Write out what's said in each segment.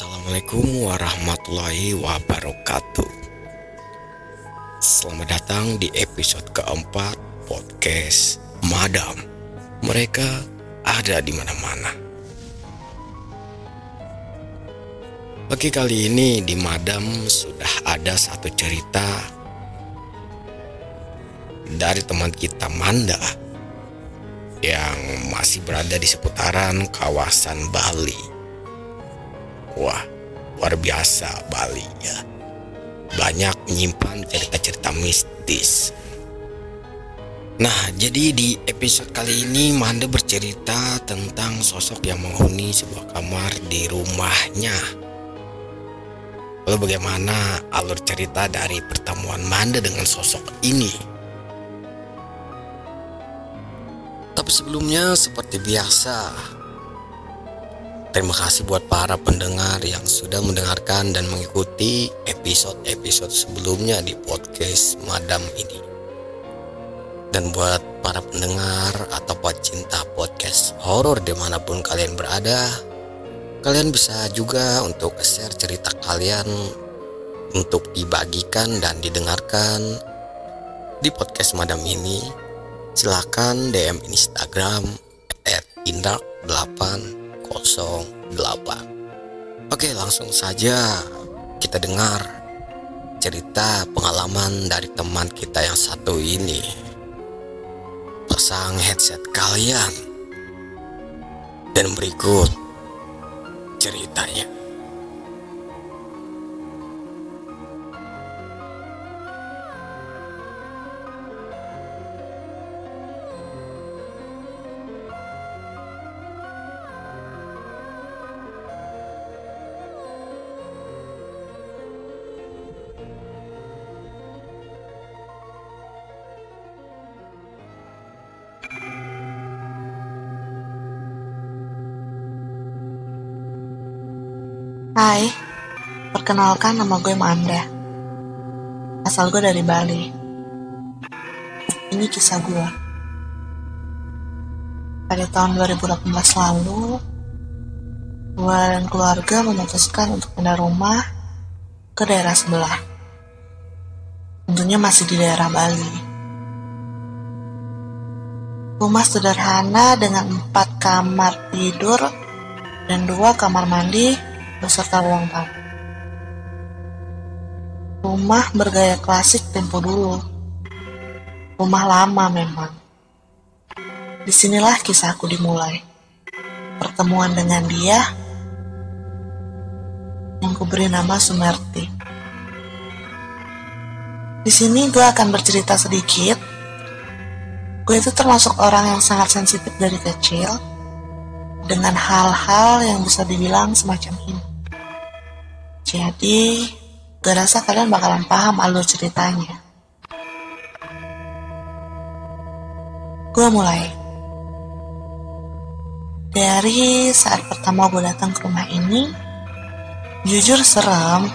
Assalamualaikum warahmatullahi wabarakatuh. Selamat datang di episode keempat podcast Madam. Mereka ada di mana-mana. Bagi kali ini di Madam sudah ada satu cerita dari teman kita Manda yang masih berada di seputaran kawasan Bali. Wah, luar biasa Bali ya. Banyak menyimpan cerita-cerita mistis. Nah, jadi di episode kali ini Manda bercerita tentang sosok yang menghuni sebuah kamar di rumahnya. Lalu bagaimana alur cerita dari pertemuan Manda dengan sosok ini? Tapi sebelumnya seperti biasa, Terima kasih buat para pendengar yang sudah mendengarkan dan mengikuti episode-episode sebelumnya di podcast Madam ini. Dan buat para pendengar atau pecinta podcast horor di mana pun kalian berada, kalian bisa juga untuk share cerita kalian untuk dibagikan dan didengarkan di podcast Madam ini. Silahkan DM Instagram at indak8 08. Oke, langsung saja kita dengar cerita pengalaman dari teman kita yang satu ini. Pasang headset kalian. Dan berikut ceritanya. Hai, perkenalkan nama gue Manda. Asal gue dari Bali. Ini kisah gue. Pada tahun 2018 lalu, gue dan keluarga memutuskan untuk pindah rumah ke daerah sebelah. Tentunya masih di daerah Bali. Rumah sederhana dengan empat kamar tidur dan dua kamar mandi beserta ruang tamu. Rumah bergaya klasik tempo dulu. Rumah lama memang. Di sinilah kisahku dimulai. Pertemuan dengan dia yang kuberi nama Sumerti. Di sini gue akan bercerita sedikit. Gue itu termasuk orang yang sangat sensitif dari kecil dengan hal-hal yang bisa dibilang semacam ini. Jadi, gue rasa kalian bakalan paham alur ceritanya. Gue mulai. Dari saat pertama gue datang ke rumah ini, jujur serem.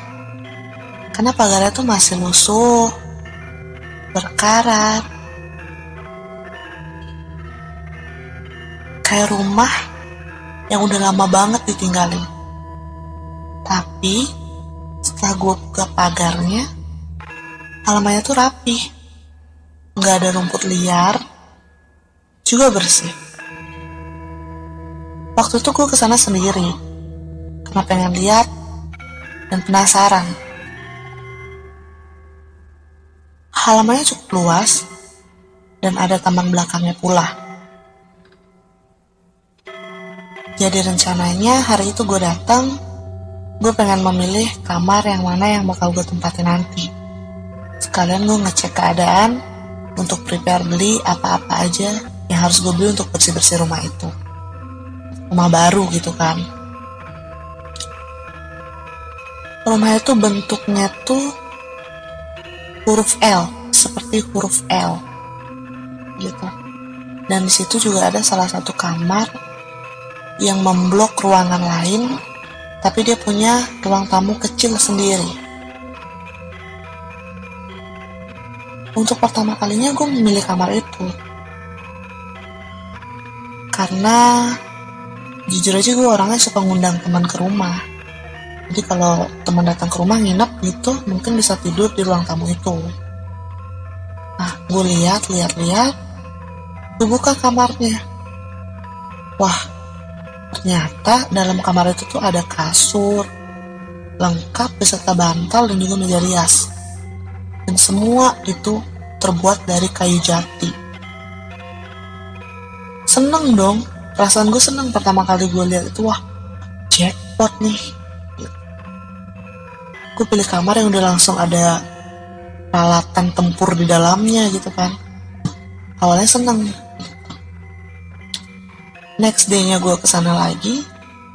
Karena pagarnya tuh masih lusuh, berkarat. Kayak rumah yang udah lama banget ditinggalin. Tapi setelah gue buka pagarnya, halamannya tuh rapi. Nggak ada rumput liar, juga bersih. Waktu itu gue ke sana sendiri, karena pengen lihat dan penasaran. Halamannya cukup luas, dan ada taman belakangnya pula. Jadi rencananya hari itu gue datang gue pengen memilih kamar yang mana yang bakal gue tempatin nanti. Sekalian gue ngecek keadaan untuk prepare beli apa-apa aja yang harus gue beli untuk bersih-bersih rumah itu. Rumah baru gitu kan. Rumah itu bentuknya tuh huruf L, seperti huruf L. Gitu. Dan di situ juga ada salah satu kamar yang memblok ruangan lain tapi dia punya ruang tamu kecil sendiri. Untuk pertama kalinya gue memilih kamar itu. Karena jujur aja gue orangnya suka ngundang teman ke rumah. jadi kalau teman datang ke rumah nginep gitu mungkin bisa tidur di ruang tamu itu nah gue lihat lihat lihat gue buka kamarnya wah ternyata dalam kamar itu tuh ada kasur lengkap beserta bantal dan juga meja rias. Dan semua itu terbuat dari kayu jati. Seneng dong. Perasaan gue seneng pertama kali gue lihat itu. Wah jackpot nih. Gue pilih kamar yang udah langsung ada peralatan tempur di dalamnya gitu kan. Awalnya seneng next day-nya gue ke sana lagi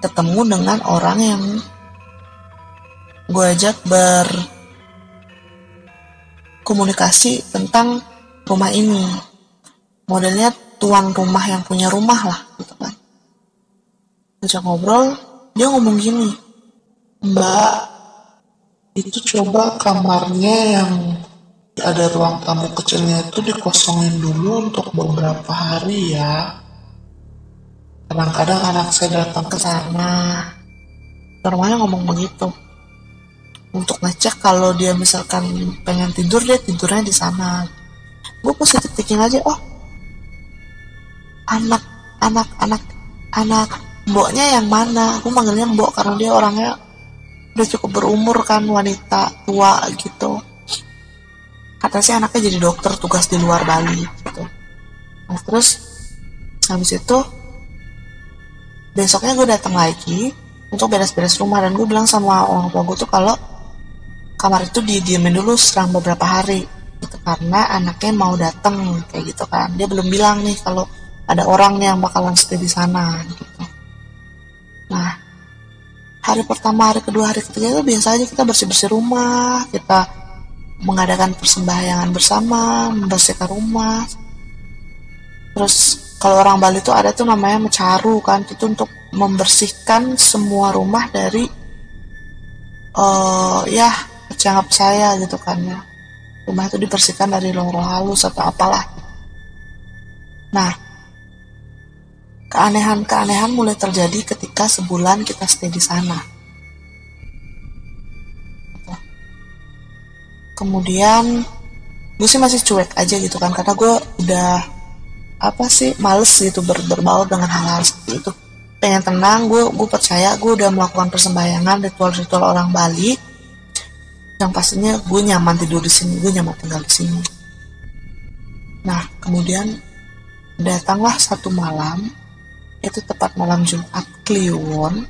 ketemu dengan orang yang gue ajak berkomunikasi tentang rumah ini. Modelnya tuan rumah yang punya rumah lah gitu kan. Ajak ngobrol dia ngomong gini mbak itu coba kamarnya yang ada ruang tamu kecilnya itu dikosongin dulu untuk beberapa hari ya kadang-kadang anak saya datang ke sana rumahnya ngomong begitu. Untuk ngecek kalau dia misalkan pengen tidur dia tidurnya di sana. Gue positif thinking aja oh anak anak anak anak mboknya yang mana? Aku manggilnya mbok karena dia orangnya udah cukup berumur kan wanita tua gitu. Kata sih anaknya jadi dokter tugas di luar Bali gitu. Nah, terus habis itu besoknya gue datang lagi untuk beres-beres rumah dan gue bilang sama orang tua gue tuh kalau kamar itu didiemin dulu selang beberapa hari gitu karena anaknya mau datang kayak gitu kan dia belum bilang nih kalau ada orang yang bakalan stay di sana gitu. Nah, hari pertama, hari kedua, hari ketiga itu biasa aja kita bersih-bersih rumah, kita mengadakan persembahyangan bersama, membersihkan rumah. Terus kalau orang Bali itu ada tuh namanya mecaru kan, itu untuk membersihkan semua rumah dari uh, ya anggap saya gitu kan ya. Rumah itu dibersihkan dari roh-roh halus atau apalah. Nah, Keanehan-keanehan mulai terjadi ketika sebulan kita stay di sana. Kemudian gue sih masih cuek aja gitu kan karena gue udah apa sih males gitu ber berbaur dengan hal-hal seperti itu. Pengen tenang gue gue percaya gue udah melakukan persembahyangan ritual-ritual orang Bali yang pastinya gue nyaman tidur di sini gue nyaman tinggal di sini. Nah kemudian datanglah satu malam itu tepat malam Jumat Kliwon.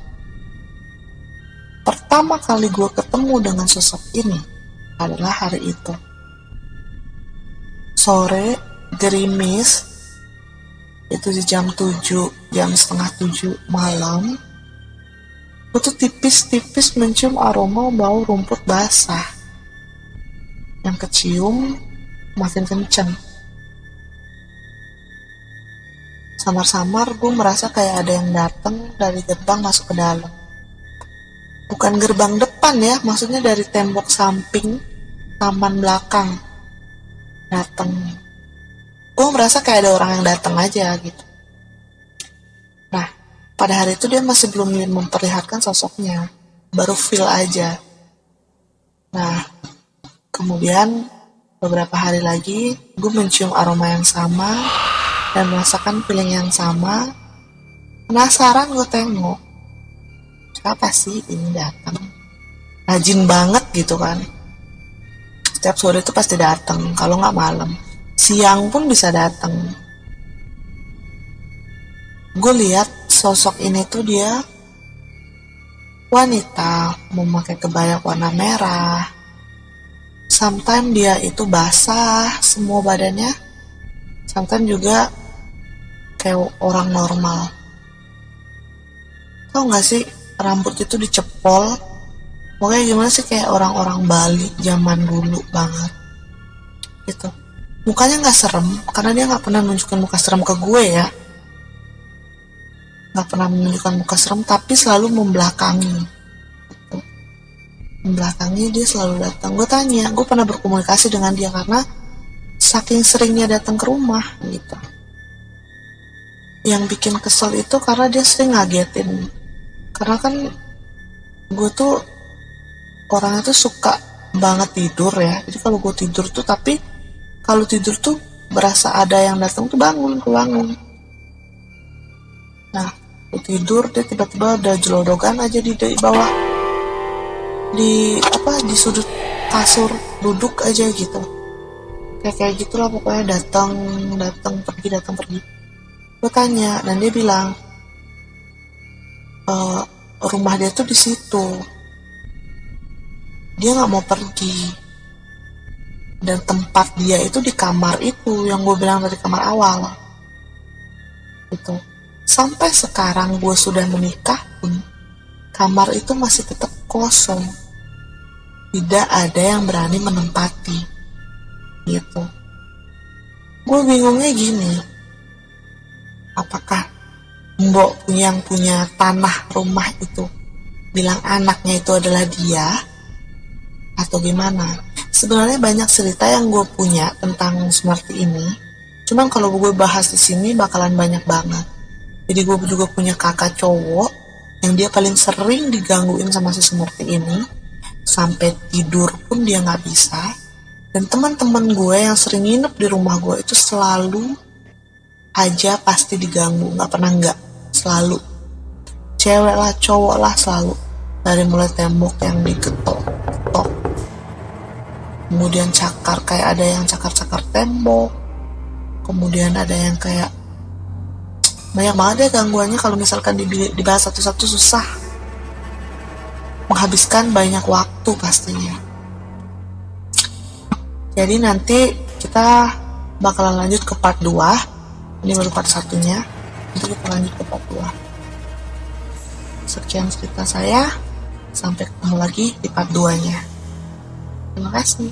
Pertama kali gue ketemu dengan sosok ini adalah hari itu. Sore gerimis itu di jam 7 jam setengah 7 malam tuh tipis-tipis mencium aroma bau rumput basah yang kecium makin kenceng Samar-samar gue merasa kayak ada yang datang dari gerbang masuk ke dalam. Bukan gerbang depan ya, maksudnya dari tembok samping taman belakang. Datang. Gue merasa kayak ada orang yang datang aja gitu. Nah, pada hari itu dia masih belum memperlihatkan sosoknya. Baru feel aja. Nah, kemudian beberapa hari lagi gue mencium aroma yang sama dan merasakan feeling yang sama penasaran gue tengok siapa sih ini datang rajin banget gitu kan setiap sore itu pasti datang kalau nggak malam siang pun bisa datang. Gue lihat sosok ini tuh dia wanita memakai kebaya warna merah. Sometimes dia itu basah semua badannya. Sometimes juga kayak orang normal. Tau gak sih rambut itu dicepol? Pokoknya gimana sih kayak orang-orang Bali zaman dulu banget. Gitu mukanya nggak serem karena dia nggak pernah menunjukkan muka serem ke gue ya. Nggak pernah menunjukkan muka serem tapi selalu membelakangi. Membelakangi dia selalu datang. Gue tanya gue pernah berkomunikasi dengan dia karena saking seringnya datang ke rumah gitu. Yang bikin kesel itu karena dia sering ngagetin. Karena kan gue tuh orang itu suka banget tidur ya. Jadi kalau gue tidur tuh tapi kalau tidur tuh berasa ada yang datang tuh bangun gue bangun nah tidur dia tiba-tiba ada jelodogan aja di, di bawah. Di apa di sudut kasur duduk aja gitu. Kayak kayak gitulah pokoknya datang datang pergi datang pergi. Gue tanya dan dia bilang e, rumah dia tuh di situ. Dia nggak mau pergi dan tempat dia itu di kamar itu yang gue bilang dari kamar awal. Itu sampai sekarang gue sudah menikah pun kamar itu masih tetap kosong. Tidak ada yang berani menempati. Gitu. Gue bingungnya gini. Apakah mbok yang punya tanah rumah itu bilang anaknya itu adalah dia atau gimana sebenarnya banyak cerita yang gue punya tentang seperti ini. Cuman kalau gue bahas di sini bakalan banyak banget. Jadi gue juga punya kakak cowok yang dia paling sering digangguin sama si seperti ini. Sampai tidur pun dia nggak bisa. Dan teman-teman gue yang sering nginep di rumah gue itu selalu aja pasti diganggu. Nggak pernah nggak. Selalu. Cewek lah cowok lah selalu. Dari mulai tembok yang diketok ketok kemudian cakar kayak ada yang cakar-cakar tembok. Kemudian ada yang kayak banyak banget ya gangguannya. Kalau misalkan dibahas satu-satu susah. Menghabiskan banyak waktu pastinya. Jadi nanti kita bakalan lanjut ke part 2 ini baru part satunya. Nanti kita lanjut ke part 2 sekian cerita saya. Sampai ketemu lagi di part 2 nya terima kasih